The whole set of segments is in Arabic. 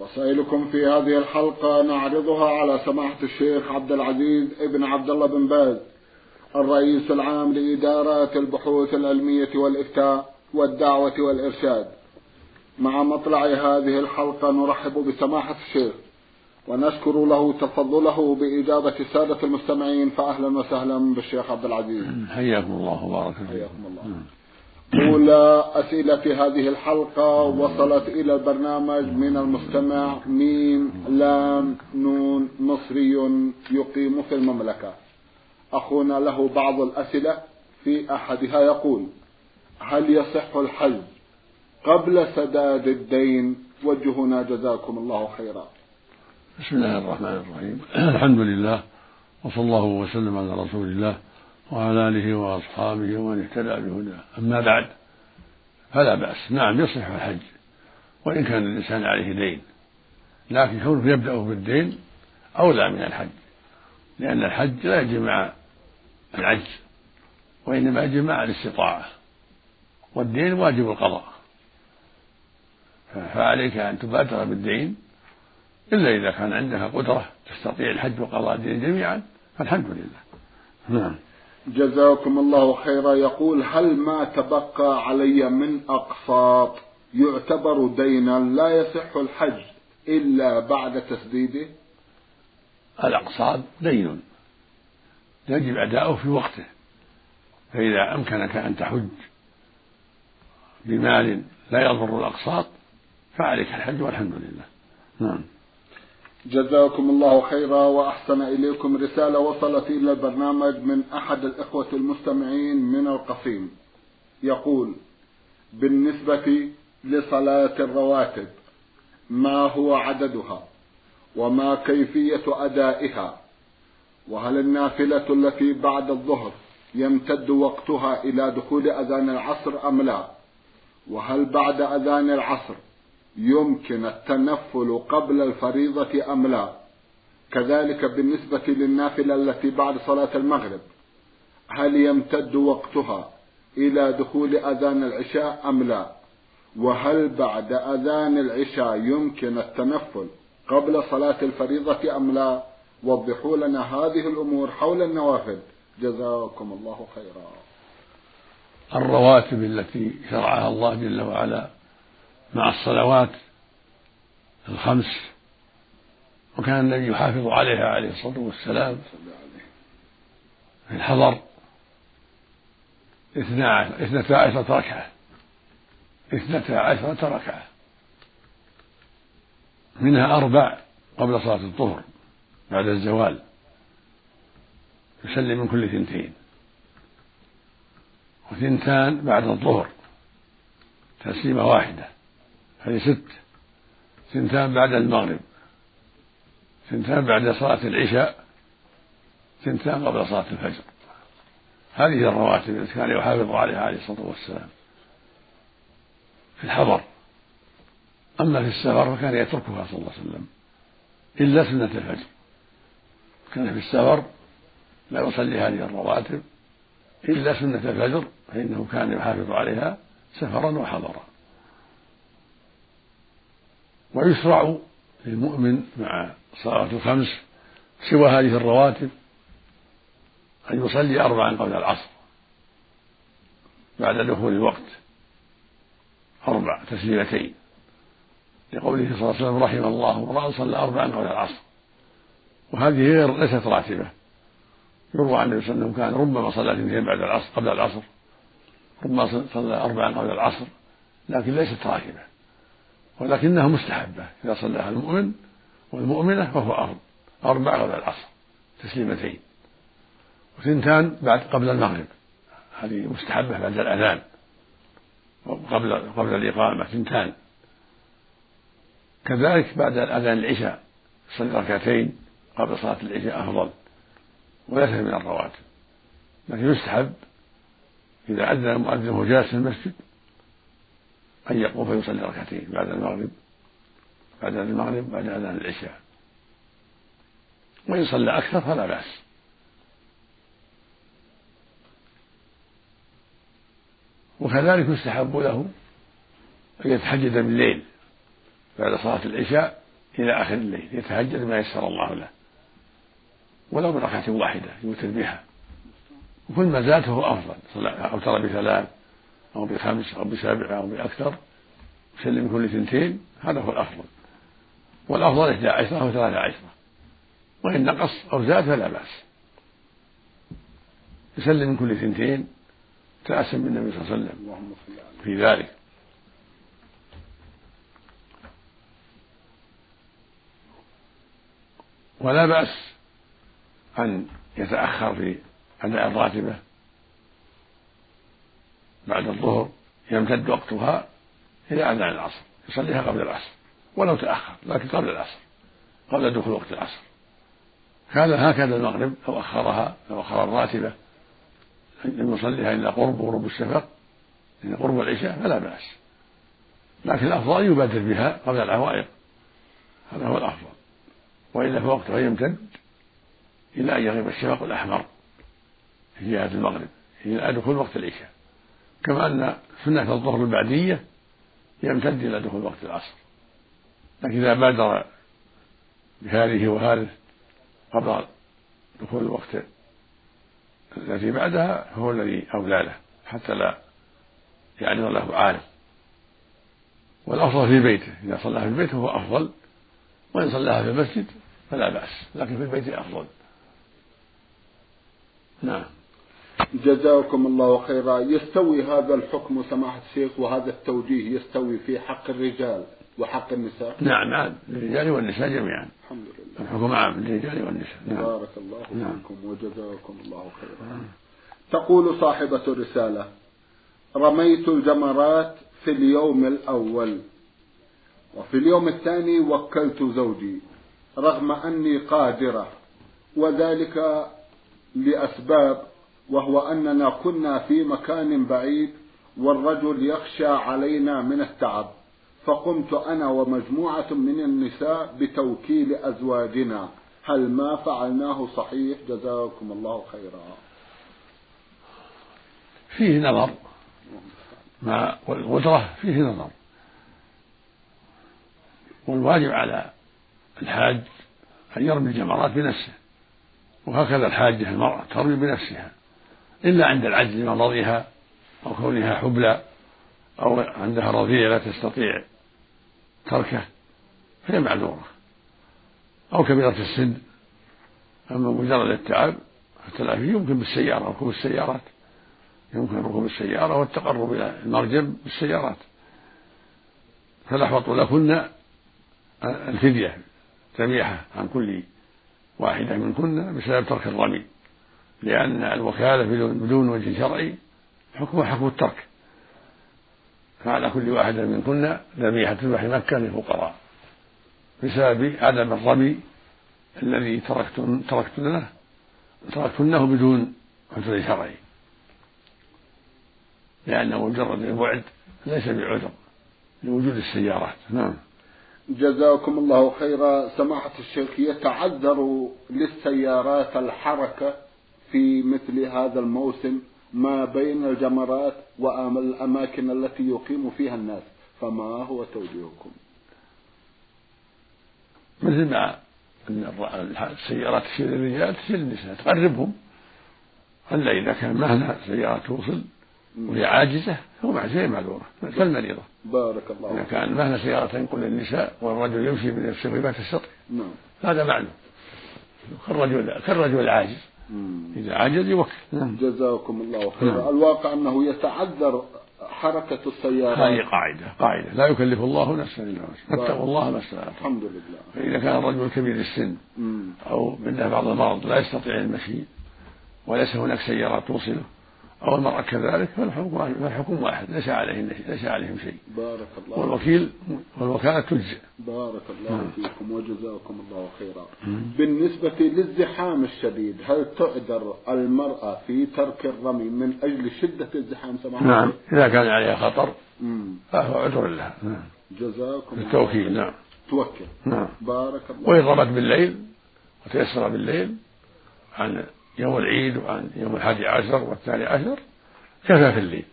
رسائلكم في هذه الحلقة نعرضها على سماحة الشيخ عبد العزيز ابن عبد الله بن باز الرئيس العام لإدارات البحوث العلمية والإفتاء والدعوة والإرشاد. مع مطلع هذه الحلقة نرحب بسماحة الشيخ ونشكر له تفضله بإجابة السادة المستمعين فأهلا وسهلا بالشيخ عبد العزيز. حياكم الله وبارك حياكم الله. أولى أسئلة هذه الحلقة وصلت إلى البرنامج من المستمع ميم لام نون مصري يقيم في المملكة. أخونا له بعض الأسئلة في أحدها يقول هل يصح الحج قبل سداد الدين؟ وجهنا جزاكم الله خيرا. بسم الله الرحمن الرحيم. الحمد لله وصلى الله وسلم على رسول الله. وعلى آله وأصحابه ومن اهتدى بهداه. أما بعد فلا بأس. نعم يصح الحج وإن كان الإنسان عليه دين. لكن كونه يبدأ بالدين أولى من الحج لأن الحج لا يجي مع العجز وإنما يجي مع الاستطاعة والدين واجب القضاء. فعليك أن تبادر بالدين إلا إذا كان عندك قدرة تستطيع الحج وقضاء الدين جميعا فالحمد لله. نعم. جزاكم الله خيرا. يقول هل ما تبقى علي من أقساط يعتبر دينا لا يصح الحج إلا بعد تسديده؟ الأقساط دين. يجب أداؤه في وقته فإذا أمكنك أن تحج بمال لا يضر الأقساط فعليك الحج والحمد لله. نعم. جزاكم الله خيرا وأحسن إليكم رسالة وصلت إلى البرنامج من أحد الإخوة المستمعين من القصيم. يقول بالنسبة لصلاة الرواتب ما هو عددها؟ وما كيفية أدائها؟ وهل النافلة التي بعد الظهر يمتد وقتها إلى دخول أذان العصر أم لا؟ وهل بعد أذان العصر يمكن التنفل قبل الفريضة أم لا؟ كذلك بالنسبة للنافلة التي بعد صلاة المغرب هل يمتد وقتها إلى دخول أذان العشاء أم لا؟ وهل بعد أذان العشاء يمكن التنفل قبل صلاة الفريضة أم لا؟ وضحوا لنا هذه الأمور حول النوافل. جزاكم الله خيرا. الرواتب التي شرعها الله جل وعلا مع الصلوات الخمس وكان النبي يحافظ عليها عليه الصلاة والسلام في الحضر اثنتا عشرة ركعة اثنتا عشرة ركعة منها أربع قبل صلاة الظهر بعد الزوال يسلم من كل ثنتين وثنتان بعد الظهر تسليمة واحدة. هذه ست. ثنتان بعد المغرب. ثنتان بعد صلاة العشاء. ثنتان قبل صلاة الفجر. هذه الرواتب التي كان يحافظ عليها عليه الصلاة والسلام. في الحضر. أما في السفر فكان يتركها صلى الله عليه وسلم. إلا سنة الفجر. كان في السفر لا يصلي هذه الرواتب. إلا سنة الفجر فإنه كان يحافظ عليها سفرا وحضرا. ويشرع للمؤمن مع صلاة الخمس سوى هذه الرواتب أن يصلي أربعا قبل العصر بعد دخول الوقت. أربع تسليمتين. لقوله صلى الله عليه وسلم رحم الله امرأ صلى أربعا قبل العصر. وهذه غير ليست راتبة. يروى عن النبي صلى الله عليه وسلم كان ربما صلى اثنتين بعد العصر قبل العصر. ربما صلى أربعا قبل العصر لكن ليست راتبة. ولكنها مستحبة إذا صلىها المؤمن والمؤمنة فهو أفضل أربع قبل العصر تسليمتين. وثنتان بعد قبل المغرب. هذه مستحبة بعد الأذان. قبل قبل الإقامة ثنتان. كذلك بعد الأذان العشاء صلي ركعتين قبل صلاة العشاء أفضل وليس من الرواتب. لكن يستحب إذا أذن المؤذن وهو جالس في المسجد أن يقوم فيصلي ركعتين بعد المغرب بعد المغرب بعد أذان العشاء. وإن صلى أكثر فلا بأس. وكذلك يستحب له أن يتحجد بالليل بعد صلاة العشاء إلى آخر الليل يتهجد ما يسر الله له. ولو بركعة واحدة يوتر بها. وكل ما زاد فهو أفضل أو ترى بثلاث. أو بخمس أو بسبع أو بأكثر يسلم كل اثنتين هذا هو الأفضل. والأفضل إحدى عشرة أو ثلاثة عشرة. وإن نقص أو زاد فلا بأس. يسلم من كل اثنتين تأسم بالنبي صلى الله عليه وسلم. في ذلك. ولا بأس أن يتأخر في أداء الراتبة. بعد الظهر يمتد وقتها إلى أذان العصر يصليها قبل العصر ولو تأخر لكن قبل العصر قبل دخول وقت العصر. كان هكذا المغرب لو أخرها لو أخر الراتبة لم يصليها إلا قرب غروب الشفق إلا قرب العشاء فلا بأس. لكن الأفضل يبادر بها قبل العوائق. هذا هو الأفضل. وإلا فوقتها يمتد إلى أن يغيب الشفق الأحمر في جهة المغرب إلى دخول وقت العشاء. كما أن سنة الظهر البعدية يمتد إلى دخول وقت العصر. لكن إذا بادر بهذه وهذه قبل دخول الوقت الذي بعدها هو الذي أولى له حتى لا يعرض له عارض والأفضل في بيته إذا صلى في البيت فهو أفضل وإن صلاها في المسجد فلا بأس لكن في البيت أفضل. نعم. جزاكم الله خيرا يستوي هذا الحكم سماحة الشيخ وهذا التوجيه يستوي في حق الرجال وحق النساء نعم نعم للرجال والنساء جميعا الحمد لله الحكم عام للرجال والنساء نعم. بارك الله نعم. فيكم وجزاكم الله خيرا نعم. تقول صاحبة الرسالة رميت الجمرات في اليوم الأول وفي اليوم الثاني وكلت زوجي رغم أني قادرة وذلك لأسباب وهو أننا كنا في مكان بعيد والرجل يخشى علينا من التعب فقمت أنا ومجموعة من النساء بتوكيل أزواجنا. هل ما فعلناه صحيح؟ جزاكم الله خيرا. فيه نظر. مع والقدرة فيه نظر. والواجب على الحاج أن يرمي الجمرات بنفسه وهكذا الحاجة المرأة ترمي بنفسها. إلا عند العجز من رضيها أو كونها حبلى أو عندها رضيع لا تستطيع تركه فهي معذورة. أو كبيرة السن أما مجرد التعب التلافي يمكن بالسيارة ركوب السيارات يمكن ركوب السيارة والتقرب إلى المرجم بالسيارات. فالأحوط لكن الفدية ذبيحة عن كل واحدة منكن بسبب ترك الرمي. لأن الوكالة بدون وجه شرعي حكمها حكم الترك. فعلى كل واحدة منكن ذبيحة تذبح مكة للفقراء بسبب عدم الرمي الذي تركتن تركتنه تركتنه بدون عذر شرعي. لأنه مجرد البعد ليس بعذر لوجود السيارات نعم. جزاكم الله خيرا. سماحة الشيخ يتعذر للسيارات الحركة في مثل هذا الموسم ما بين الجمرات والأماكن التي يقيم فيها الناس. فما هو توجيهكم؟ مثل ما السيارات تشيل الرجال تشيل النساء تقربهم. ألا إذا كان مهنا سيارة توصل وهي عاجزة فهو مع شيء معذوره كالمريضه بارك الله إذا كان مهنا سيارة تنقل النساء والرجل يمشي بنفسه ما تستطيع نعم. هذا معلوم كالرجل كالرجل العاجز. إذا عجز يوكل. نعم. جزاكم الله خيرا. نعم. الواقع أنه يتعذر حركة السيارات. هذه قاعدة قاعدة. لا يكلف الله نفسا إلا وسعها. فاتقوا الله ما استطعتم. الحمد لله. فإذا كان الرجل كبير السن أو منه بعض المرض لا يستطيع المشي وليس هناك سيارات توصله أو المرأة كذلك فالحكم فالحكم واحد. ليس عليهم ليس عليهم شيء. بارك الله والوكيل والوكالة تجزئ. بارك الله نعم. فيكم وجزاكم الله خيرا. بالنسبة للزحام الشديد هل تعذر المرأة في ترك الرمي من أجل شدة الزحام سماحة؟ نعم. إذا كان عليها خطر. فهو عذر لها. نعم. جزاكم خيرا. نعم. توكل. نعم. بارك الله وإن رمت بالليل وتيسر بالليل عن يوم العيد وعن يوم الحادي عشر والثاني عشر كفى في الليل.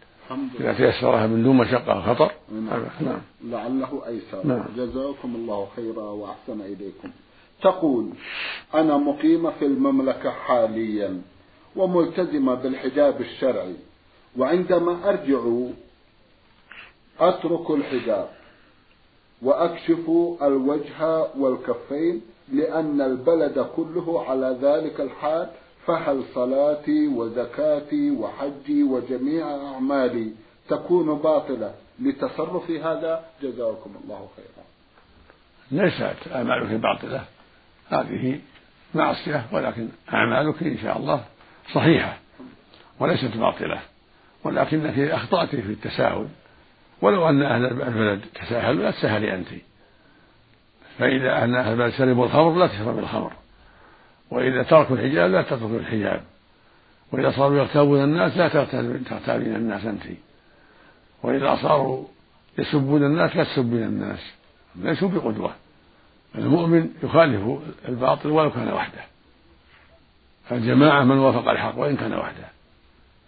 إذا تيسرها من دون مشقة وخطر نعم. نعم. لعله أيسر. نعم. جزاكم الله خيرا وأحسن إليكم. تقول أنا مقيمة في المملكة حاليا وملتزمة بالحجاب الشرعي وعندما أرجع أترك الحجاب وأكشف الوجه والكفين لأن البلد كله على ذلك الحال فهل صلاتي وزكاتي وحجي وجميع أعمالي تكون باطلة لتصرفي هذا؟ جزاكم الله خيرا. ليست أعمالك باطلة. هذه معصية ولكن أعمالك إن شاء الله صحيحة وليست باطلة. ولكنك أخطأت في التساهل ولو أن أهل البلد تساهلوا لا تساهلي أنت. فإذا أن أهل البلد شربوا الخمر لا تشرب الخمر. وإذا تركوا الحجاب لا تتركوا الحجاب. وإذا صاروا يغتابون الناس لا تغتابين الناس أنت. وإذا صاروا يسبون الناس لا تسبين الناس. ليسوا بقدوة. المؤمن يخالف الباطل ولو كان وحده. الجماعة من وافق الحق وإن كان وحده.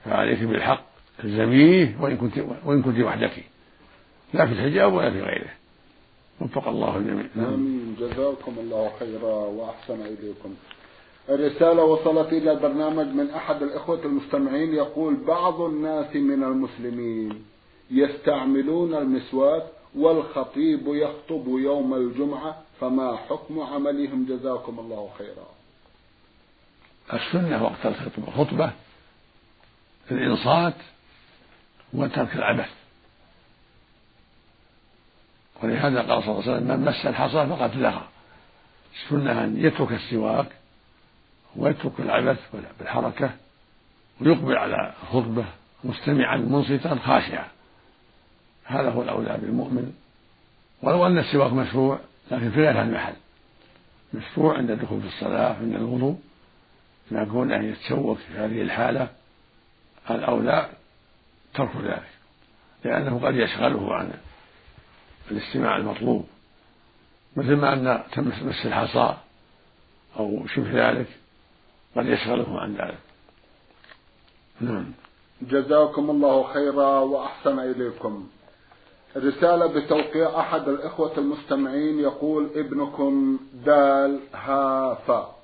فعليك بالحق الزميه وإن كنت وإن كنت وحدك. لا في الحجاب ولا في غيره. وفق الله الجميع. نعم. آمين. جزاكم الله خيرا وأحسن إليكم. الرسالة وصلت إلى البرنامج من أحد الإخوة المستمعين يقول بعض الناس من المسلمين يستعملون المسواك والخطيب يخطب يوم الجمعة فما حكم عملهم؟ جزاكم الله خيرا. السنة وقت الخطبة الخطبة الإنصات وترك العبث. ولهذا قال صلى الله عليه وسلم من مس الحصى فقد لغى. السنة أن يترك السواك ويترك العبث بالحركة ويقبل على الخطبة مستمعا منصتا خاشعا هذا هو الأولى بالمؤمن. ولو أن السواك مشروع لكن في غير المحل. مشروع عند الدخول في الصلاة عند الوضوء. يكون أن يتسوق في هذه الحالة. الأولى ترك ذلك لأنه قد يشغله عن الاستماع المطلوب. مثل ما أن تمس الحصى أو شبه ذلك. قد يشغله عن ذلك. نعم. جزاكم الله خيرا وأحسن إليكم. رسالة بتوقيع أحد الإخوة المستمعين يقول ابنكم دال ها فا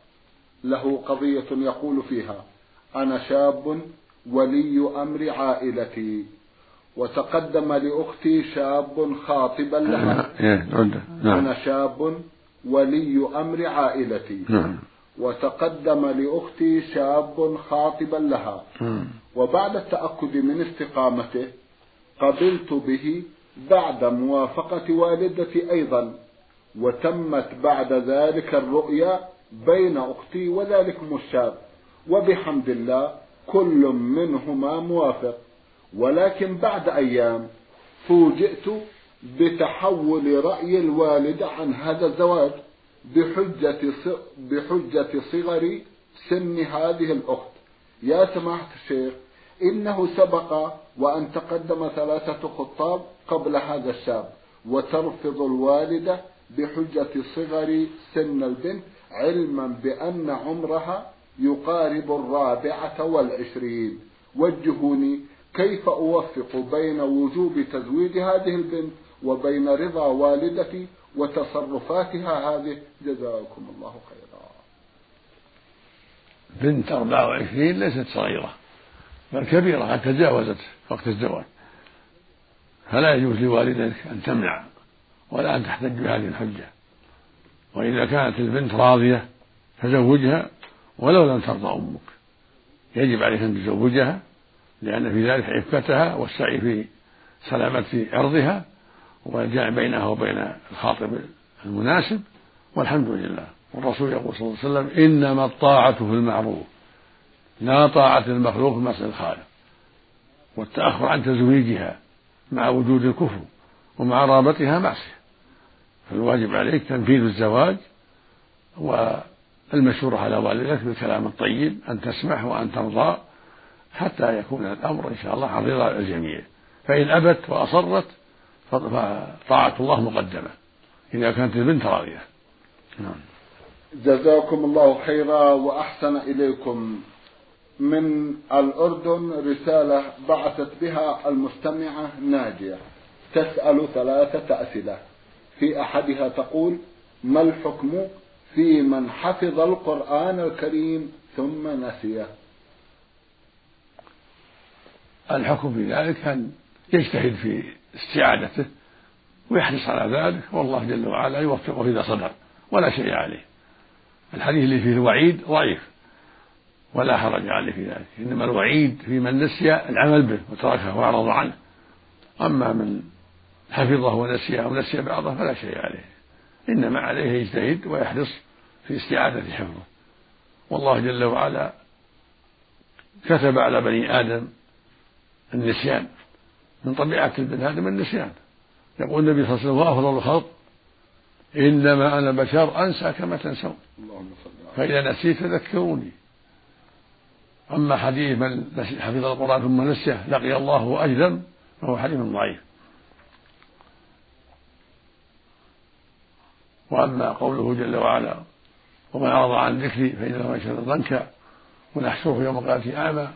له قضية يقول فيها أنا شاب ولي أمر عائلتي. وتقدم لأختي شاب خاطبا لها. إيه، نعم. أنا شاب ولي أمر عائلتي. نعم. وتقدم لأختي شاب خاطبا لها. وبعد التأكد من استقامته قبلت به بعد موافقة والدتي أيضا وتمت بعد ذلك الرؤيا بين أختي وذلكم الشاب وبحمد الله كل منهما موافق. ولكن بعد أيام فوجئت بتحول رأي الوالد عن هذا الزواج. بحجة بحجة صغر سن هذه الأخت. يا سماحة الشيخ إنه سبق وأن تقدم ثلاثة خطاب قبل هذا الشاب وترفض الوالدة بحجة صغر سن البنت علما بأن عمرها يقارب الرابعة والعشرين. وجهوني كيف أوفق بين وجوب تزويج هذه البنت وبين رضا والدتي وتصرفاتها هذه. جزاكم الله خيرا. بنت 24 ليست صغيرة بل كبيرة قد تجاوزت وقت الزواج. فلا يجوز لوالدتك أن تمنع ولا أن تحتج بهذه الحجة. وإذا كانت البنت راضية فزوجها ولو لم ترضى أمك. يجب عليك أن تزوجها لأن في ذلك عفتها والسعي في سلامة عرضها. والجمع بينها وبين الخاطب المناسب والحمد لله. والرسول يقول صلى الله عليه وسلم إنما الطاعة في المعروف. لا طاعة المخلوق في معصية الخالق. والتأخر عن تزويجها مع وجود الكفر ومع رابطها معصية. فالواجب عليك تنفيذ الزواج والمشورة على والدتك بالكلام الطيب أن تسمح وأن ترضى حتى يكون الأمر إن شاء الله عن رضا الجميع. فإن أبت وأصرت فطاعة الله مقدمة. إذا كانت البنت راضية. نعم. جزاكم الله خيرا وأحسن إليكم. من الأردن رسالة بعثت بها المستمعة ناجية. تسأل ثلاثة أسئلة. في أحدها تقول ما الحكم في من حفظ القرآن الكريم ثم نسيه الحكم في ذلك أن يجتهد في استعادته ويحرص على ذلك والله جل وعلا يوفقه إذا صدر ولا شيء عليه. الحديث اللي فيه الوعيد ضعيف ولا حرج عليه في ذلك. إنما الوعيد في من نسي العمل به وتركه وأعرض عنه. أما من حفظه ونسيه أو نسي بعضه فلا شيء عليه. إنما عليه يجتهد ويحرص في استعادة حفظه. والله جل وعلا كتب على بني آدم النسيان. من طبيعة البني آدم النسيان. يقول النبي صلى الله عليه وسلم وأفضل الخلق إنما أنا بشر أنسى كما تنسون. فإذا نسيت فذكروني. أما حديث من حفظ القرآن ثم نسيه لقي الله وأجدم فهو حديث ضعيف. وأما قوله جل وعلا ومن أعرض عن ذكري فإن له معيشة ضنكا ونحشره يوم القيامة أعمى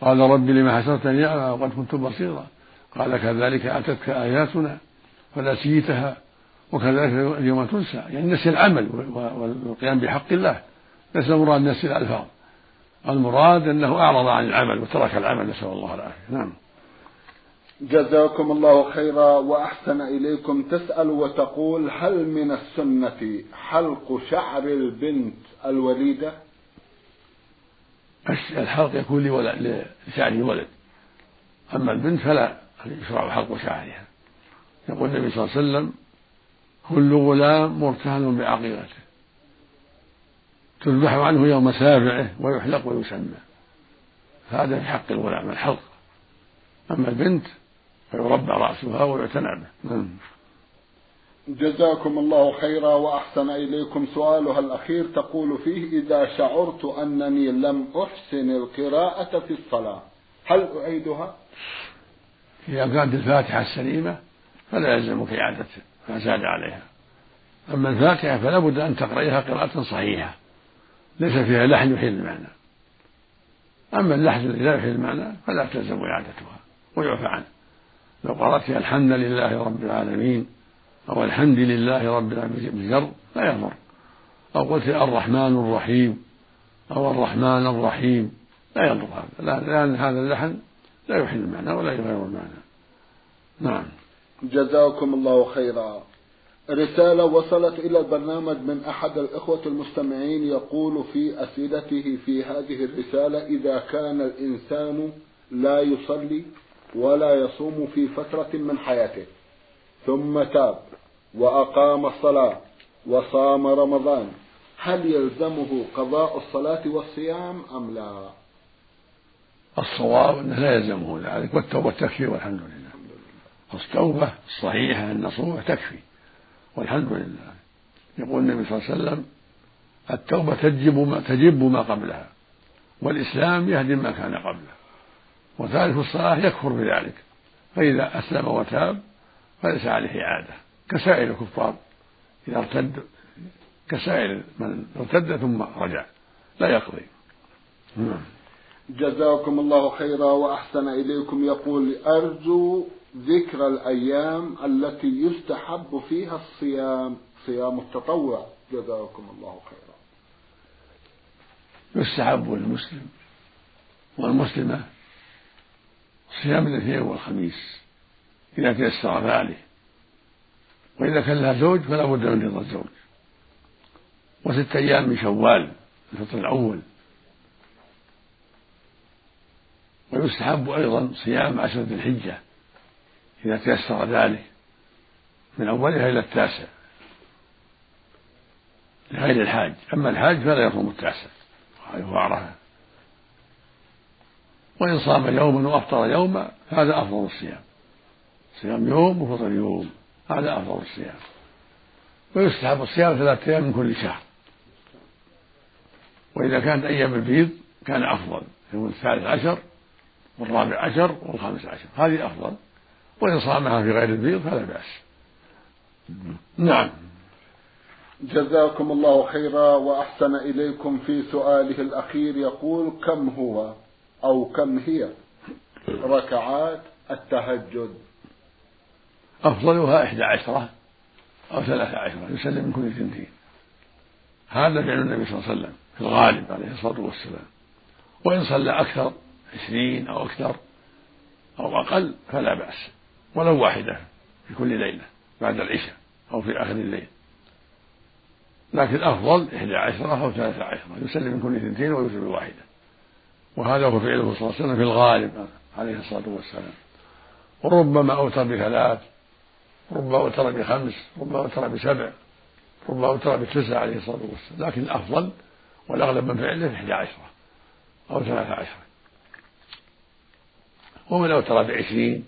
قال رب لما حشرتني أعمى وقد كنت بصيرا. قال كذلك أتتك آياتنا فنسيتها وكذلك اليوم تنسى. يعني نسي العمل والقيام بحق الله. ليس المراد نسي الألفاظ. المراد أنه أعرض عن العمل وترك العمل. نسأل الله العافية. نعم. جزاكم الله خيرا وأحسن إليكم. تسأل وتقول هل من السنة حلق شعر البنت الوليدة؟ الحلق يكون لشعر الولد. أما البنت فلا. يشرع حلق شعرها يقول النبي صلى الله عليه وسلم كل غلام مرتهن بعقيقته تذبح عنه يوم سابعه ويحلق ويسمى. هذا في حق الغلام الحلق أما البنت فيربى رأسها ويعتنى به. نعم. جزاكم الله خيرا وأحسن إليكم سؤالها الأخير. تقول فيه إذا شعرت أنني لم أحسن القراءة في الصلاة هل أعيدها؟ إذا كانت الفاتحة السليمة فلا يلزمك إعادة ما زاد عليها. أما الفاتحة فلا بد أن تقرأيها قراءة صحيحة ليس فيها لحن يحيل المعنى. أما اللحن الذي لا يحيل المعنى فلا تلزم إعادتها ويعفى عنه. لو قرأت الحمد لله رب العالمين أو الحمد لله رب العالمين بجر لا يضر. أو قلت الرحمن الرحيم أو الرحمن الرحيم لا يضر هذا. لأن هذا اللحن لا يحل المعنى ولا يغير المعنى. نعم. جزاكم الله خيرا. رسالة وصلت إلى البرنامج من أحد الإخوة المستمعين يقول في أسئلته في هذه الرسالة إذا كان الإنسان لا يصلي ولا يصوم في فترة من حياته ثم تاب وأقام الصلاة وصام رمضان هل يلزمه قضاء الصلاة والصيام أم لا؟ الصواب أنه لا يلزمه ذلك والتوبة تكفي والحمد لله. التوبة الصحيحة النصوح تكفي والحمد لله. يقول النبي صلى الله عليه وسلم التوبة تجب ما تجب ما قبلها والإسلام يهدم ما كان قبله وتارك الصلاة يكفر بذلك. فإذا أسلم وتاب فليس عليه إعادة. كسائر الكفار إذا ارتد كسائر من ارتد ثم رجع لا يقضي. نعم. جزاكم الله خيرا وأحسن إليكم. يقول أرجو ذكر الأيام التي يستحب فيها الصيام. صيام التطوع. جزاكم الله خيرا. يستحب للمسلم والمسلمة صيام الاثنين والخميس إذا تيسر ذلك. وإذا كان لها زوج فلا بد من رضا الزوج. وست أيام من شوال الفطر الأول. ويستحب أيضا صيام عشرة ذي الحجة إذا تيسر ذلك من أولها إلى التاسع لغير الحاج. أما الحاج فلا يصوم التاسع. هو عرفة وإن صام يوما وأفطر يوما هذا أفضل الصيام. صيام يوم وفطر يوم هذا أفضل الصيام. ويستحب الصيام ثلاثة أيام من كل شهر. وإذا كانت أيام البيض كان أفضل يوم الثالث عشر والرابع عشر والخامس عشر. هذه أفضل. وإن صامها في غير البيض فلا بأس. نعم. جزاكم الله خيرا وأحسن إليكم في سؤاله الأخير. يقول كم هو أو كم هي ركعات التهجد؟ أفضلها إحدى عشرة أو ثلاثة عشرة يسلم من كل اثنتين. هذا فعل النبي صلى الله عليه وسلم في الغالب عليه الصلاة والسلام. وإن صلى أكثر عشرين أو أكثر أو أقل فلا بأس. ولو واحدة في كل ليلة بعد العشاء أو في آخر الليل. لكن الأفضل إحدى عشرة أو ثلاثة عشرة. يسلم من كل اثنتين ويوتر بواحدة. وهذا هو فعله صلى الله عليه وسلم في الغالب عليه الصلاة والسلام. وربما أوتر بثلاث ربما أوتر بخمس ربما أوتر بسبع ربما أوتر بتسع عليه الصلاة والسلام. لكن الأفضل والأغلب من فعله إحدى عشرة أو ثلاثة عشرة. ومن أوتر بعشرين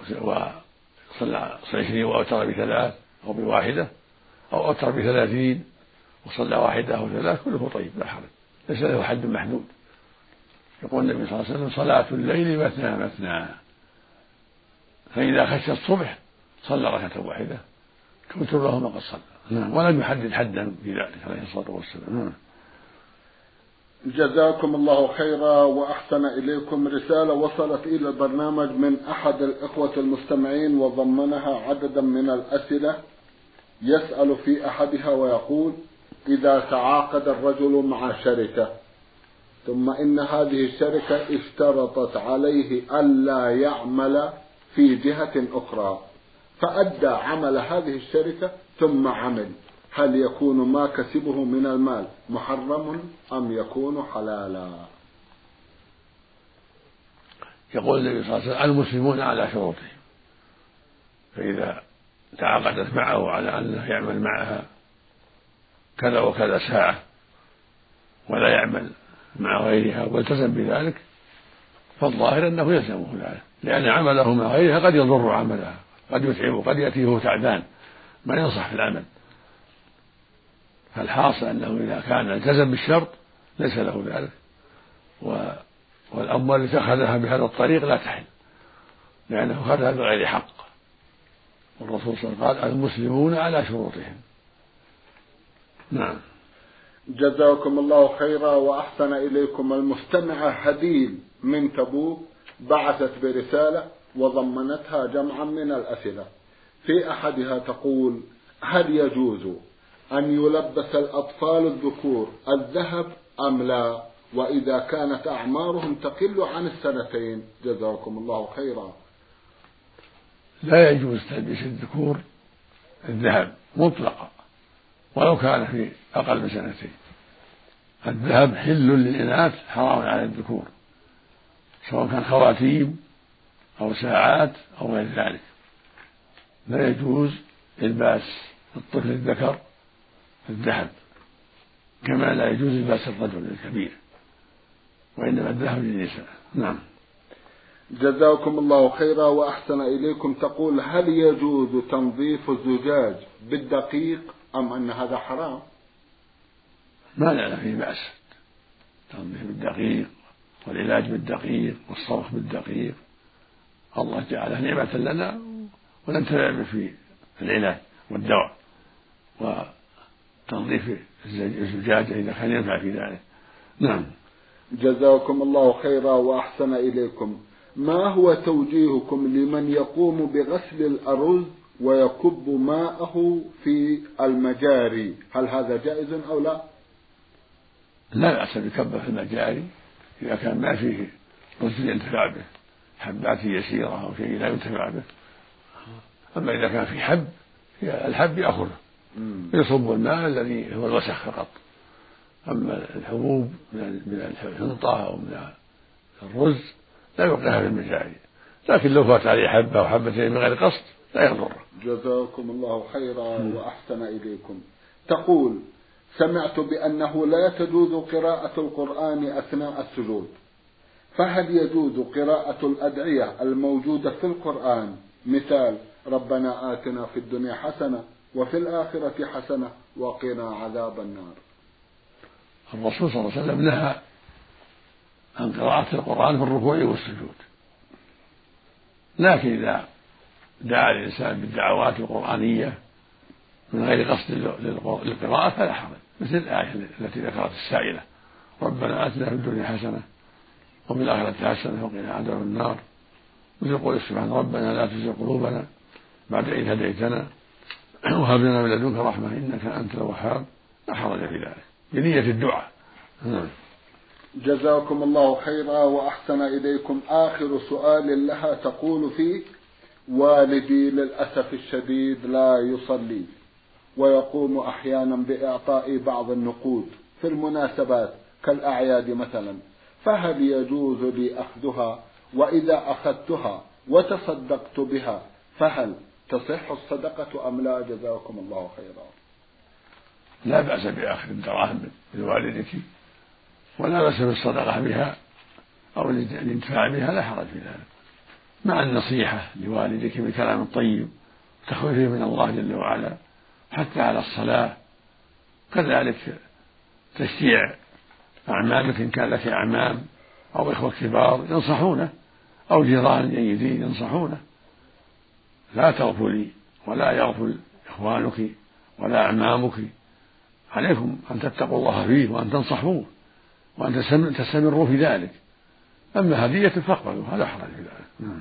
وصلى عشرين وأوتر بثلاث أو بواحدة أو أوتر بثلاثين وصلى واحدة أو ثلاث كله طيب لا حرج. ليس له حد محدود. يقول النبي صلى الله عليه وسلم صلاة الليل مثنى مثنى. فإذا خشى الصبح صلى ركعة واحدة. كتب له ما قد صلى. نعم ولم يحدد حدا في ذلك عليه الصلاة والسلام. نعم. جزاكم الله خيرا وأحسن إليكم رسالة وصلت إلى البرنامج من أحد الإخوة المستمعين وضمنها عددا من الأسئلة يسأل في أحدها ويقول إذا تعاقد الرجل مع شركة ثم إن هذه الشركة اشترطت عليه ألا يعمل في جهة أخرى فأدى عمل هذه الشركة ثم عمل هل يكون ما كسبه من المال محرم أم يكون حلالا؟ يقول النبي صلى الله عليه وسلم المسلمون على شروطهم. فإذا تعاقدت معه على أنه يعمل معها كذا وكذا ساعة ولا يعمل مع غيرها والتزم بذلك فالظاهر أنه يلزمه ذلك. لأن عمله مع غيرها قد يضر عملها قد يتعبه قد يأتيه تعبان. ما ينصح في العمل؟ فالحاصل أنه إذا كان التزم بالشرط ليس له ذلك. والأموال التي أخذها بهذا الطريق لا تحل لأنه أخذها بغير حق. والرسول صلى الله عليه وسلم قال المسلمون على شروطهم. نعم. جزاكم الله خيرا وأحسن إليكم المستمعة هديل من تبوك بعثت برسالة وضمنتها جمعا من الأسئلة. في أحدها تقول هل يجوز أن يلبس الأطفال الذكور الذهب أم لا؟ وإذا كانت أعمارهم تقل عن السنتين. جزاكم الله خيرا. لا يجوز تلبيس الذكور الذهب مطلقا ولو كان في أقل من سنتين. الذهب حل للإناث حرام على الذكور سواء كان خواتيم أو ساعات أو غير ذلك. لا يجوز إلباس الطفل الذكر الذهب كما لا يجوز لباس الرجل الكبير وإنما الذهب للنساء. نعم. جزاكم الله خيرا وأحسن إليكم. تقول هل يجوز تنظيف الزجاج بالدقيق أم أن هذا حرام؟ ما نعلم فيه بأس. تنظيف بالدقيق والعلاج بالدقيق والصرف بالدقيق. الله جعله نعمة لنا وننتفع في العلاج والدواء. وتنظيف الزجاجة إذا كان ينفع في ذلك. نعم. جزاكم الله خيرا وأحسن إليكم. ما هو توجيهكم لمن يقوم بغسل الأرز ويكب ماءه في المجاري؟ هل هذا جائز أو لا؟ لا بأس بكبه في المجاري إذا كان ما فيه رز ينتفع به حبات يسيرة أو شيء لا ينتفع به. أما إذا كان في حب الحب يأخذه. يصب الماء الذي هو الوسخ فقط. أما الحبوب من الحنطة أو من الرز لا يوقعها في المجاري لكن لو فات عليه حبة أو حبتين من غير قصد لا يضره جزاكم الله خيرا وأحسن إليكم. تقول سمعت بأنه لا تجوز قراءة القرآن أثناء السجود. فهل يجوز قراءة الأدعية الموجودة في القرآن؟ مثال ربنا آتنا في الدنيا حسنة وفي الآخرة حسنة وقنا عذاب النار. الرسول صلى الله عليه وسلم نهى عن قراءة القرآن في الركوع والسجود. لكن إذا دعا الإنسان بالدعوات القرآنية من غير قصد للقراءة فلا حرج. مثل الآية التي ذكرت السائلة. ربنا آتنا في الدنيا حسنة وفي الآخرة حسنة وقنا عذاب النار. مثل قول سبحانه ربنا لا تزغ قلوبنا بعد إذ هديتنا وهب لنا من لدنك رحمة إنك أنت الوهاب. لا حرج في ذلك. بنية الدعاء. نعم. جزاكم الله خيرا وأحسن إليكم. آخر سؤال لها تقول فيه والدي للأسف الشديد لا يصلي ويقوم أحيانا بإعطاء بعض النقود في المناسبات كالأعياد مثلا. فهل يجوز لي أخذها؟ وإذا أخذتها وتصدقت بها فهل تصح الصدقة أم لا؟ جزاكم الله خيرا. لا بأس بأخذ الدراهم من والدك ولا بأس بالصدقة بها أو الانتفاع بها لا حرج في ذلك. مع النصيحة لوالدك بالكلام الطيب تخويفه من الله جل وعلا حتى على الصلاة. كذلك تشجيع أعمامك إن كان لك أعمام أو إخوة كبار ينصحونه أو جيران جيدين ينصحونه. لا تغفلي ولا يغفل إخوانك ولا أعمامك عليكم أن تتقوا الله فيه وأن تنصحوه وأن تستمروا في ذلك. أما هدية فاقبلوا هذا حرج في ذلك. نعم.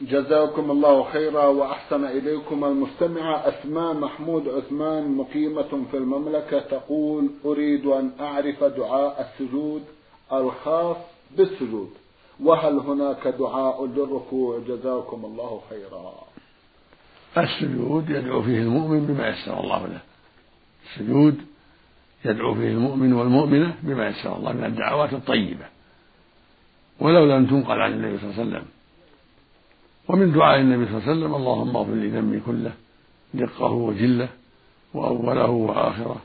جزاكم الله خيرا وأحسن إليكم المستمعة أسماء محمود عثمان مقيمة في المملكة تقول أريد أن أعرف دعاء السجود الخاص بالسجود وهل هناك دعاء للركوع؟ جزاكم الله خيرا. السجود يدعو فيه المؤمن بما يسر الله له. السجود يدعو فيه المؤمن والمؤمنة بما يسر الله من الدعوات الطيبة. ولو لم تنقل عن النبي صلى الله عليه وسلم. ومن دعاء النبي صلى الله عليه وسلم اللهم اغفر لي ذنبي كله دقه وجله وأوله وآخره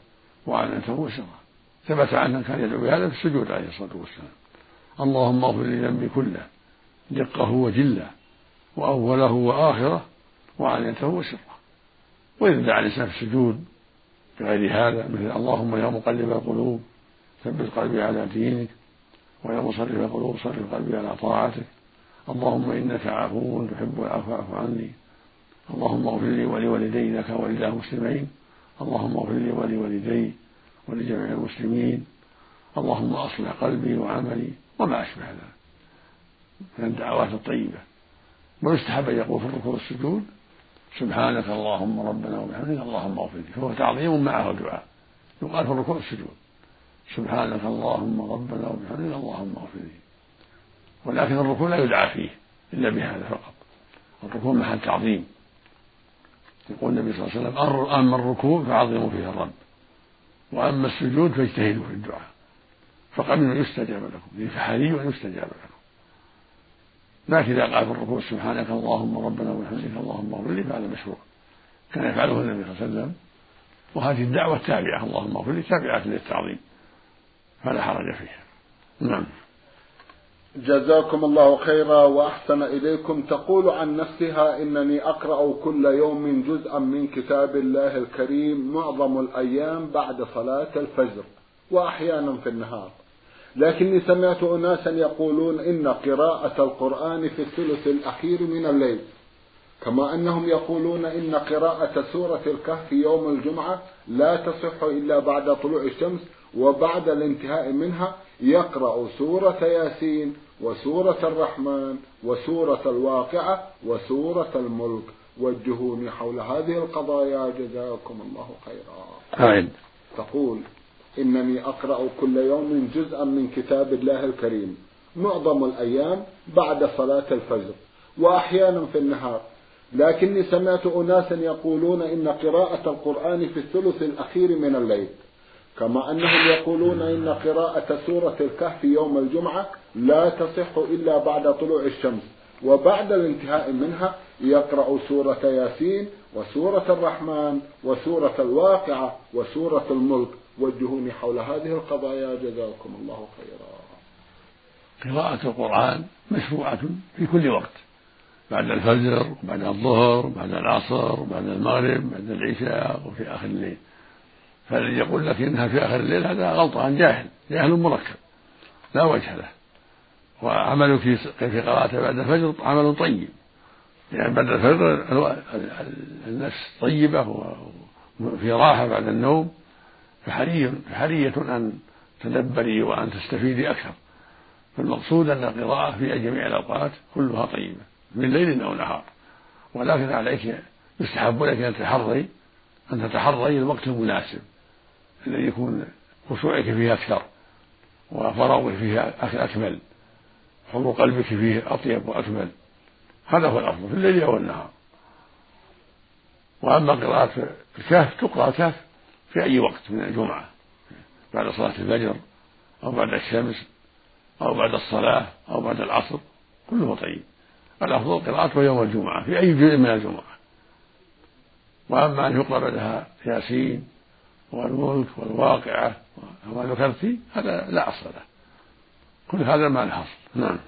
وعنته وسره. ثبت عنه كان يدعو بهذا في السجود عليه الصلاة والسلام. اللهم اغفر لي ذنبي كله دقه وجله وأوله وآخره وعنته وسره وإذا دعا الإنسان في السجود بغير هذا مثل اللهم يا مقلب القلوب ثبت قلبي على دينك ويا مصرف القلوب صرف قلبي على طاعتك. اللهم إنك عفو تحب العفو فاعف عني. اللهم اغفر لي ولوالدي لك ولله مسلمين اللهم اغفر لي ولوالدي ولجميع المسلمين. اللهم أصلح قلبي وعملي وما أشبه ذلك من الدعوات الطيبة. ويستحب أن يقول في الركوع والسجود؟ سبحانك اللهم ربنا وبحمدك اللهم اغفر لي فهو تعظيم معه دعاء. يقال في الركوع والسجود سبحانك اللهم ربنا وبحمدك اللهم اغفر لي ولكن الركوع لا يدعى فيه إلا بهذا فقط. الركوع محل تعظيم. يقول النبي صلى الله عليه وسلم أما الركوع فعظموا فيه الرب. وأما السجود فاجتهدوا في الدعاء. فقبل يستجاب لكم. فحري أن يستجاب لكم. لكن إذا قال في الركوع سبحانك اللهم ربنا وبحمدك اللهم اغفر لي فهذا مشروع. كان يفعله النبي صلى الله عليه وسلم. وهذه الدعوة التابعة اللهم اغفر لي تابعة للتعظيم. فلا حرج فيها. نعم. جزاكم الله خيرا وأحسن إليكم. تقول عن نفسها إنني أقرأ كل يوم جزءا من كتاب الله الكريم معظم الأيام بعد صلاة الفجر وأحيانا في النهار. لكني سمعت أناسا يقولون إن قراءة القرآن في الثلث الأخير من الليل كما أنهم يقولون إن قراءة سورة الكهف يوم الجمعة لا تصح إلا بعد طلوع الشمس وبعد الانتهاء منها يقرأ سورة ياسين وسورة الرحمن وسورة الواقعة وسورة الملك. وجهوني حول هذه القضايا جزاكم الله خيرا. أعد تقول إنني أقرأ كل يوم جزءا من كتاب الله الكريم. معظم الأيام بعد صلاة الفجر وأحيانا في النهار. لكني سمعت أناسا يقولون إن قراءة القرآن في الثلث الأخير من الليل. كما أنهم يقولون إن قراءة سورة الكهف يوم الجمعة لا تصح إلا بعد طلوع الشمس. وبعد الانتهاء منها يقرأ سورة ياسين وسورة الرحمن وسورة الواقعة وسورة الملك. وجهوني حول هذه القضايا. جزاكم الله خيرا. قراءة القرآن مشروعة في كل وقت بعد الفجر وبعد الظهر وبعد العصر وبعد المغرب وبعد العشاء وفي آخر الليل. فالذي يقول لك إنها في آخر الليل هذا غلط عن جاهل جاهل مركب لا وجه له. وعملك في قراءته بعد الفجر؟ عمل طيب. يعني بعد الفجر النفس طيبة وفي راحة بعد النوم. فحري فحرية أن تدبري وأن تستفيدي أكثر. فالمقصود أن القراءة في جميع الأوقات كلها طيبة من ليل أو نهار. ولكن عليك يستحب لك أن تحري أن تتحري الوقت المناسب الذي يكون خشوعك فيه أكثر وفراغك فيه أكمل حضور قلبك فيه أطيب وأكمل. هذا هو الأفضل في الليل أو النهار. وأما قراءة الكهف تقرأ الكهف في أي وقت من الجمعة بعد صلاة الفجر أو بعد الشمس أو بعد الصلاة أو بعد العصر كله طيب. الأفضل قراءته يوم الجمعة في أي جزء من الجمعة. وأما أن يقرأ بعدها ياسين والملك والواقعة وما ذكرت هذا لا أصل له. كل هذا ما له أصل. نعم.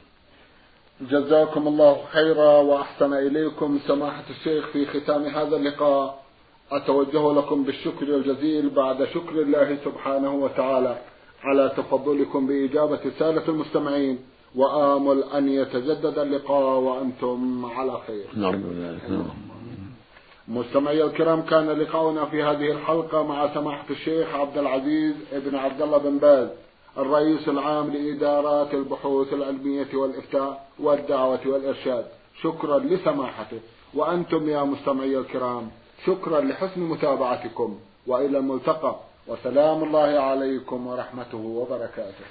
جزاكم الله خيرا وأحسن إليكم سماحة الشيخ في ختام هذا اللقاء. أتوجه لكم بالشكر الجزيل بعد شكر الله سبحانه وتعالى على تفضلكم بإجابة سالة المستمعين وآمل أن يتجدد اللقاء وأنتم على خير. نعم. مستمعي الكرام كان لقاؤنا في هذه الحلقة مع سماحة الشيخ عبد العزيز ابن عبد الله بن باز الرئيس العام لإدارات البحوث العلمية والإفتاء والدعوة والإرشاد. شكرا لسماحته. وأنتم يا مستمعي الكرام شكرا لحسن متابعتكم وإلى الملتقى وسلام الله عليكم ورحمته وبركاته.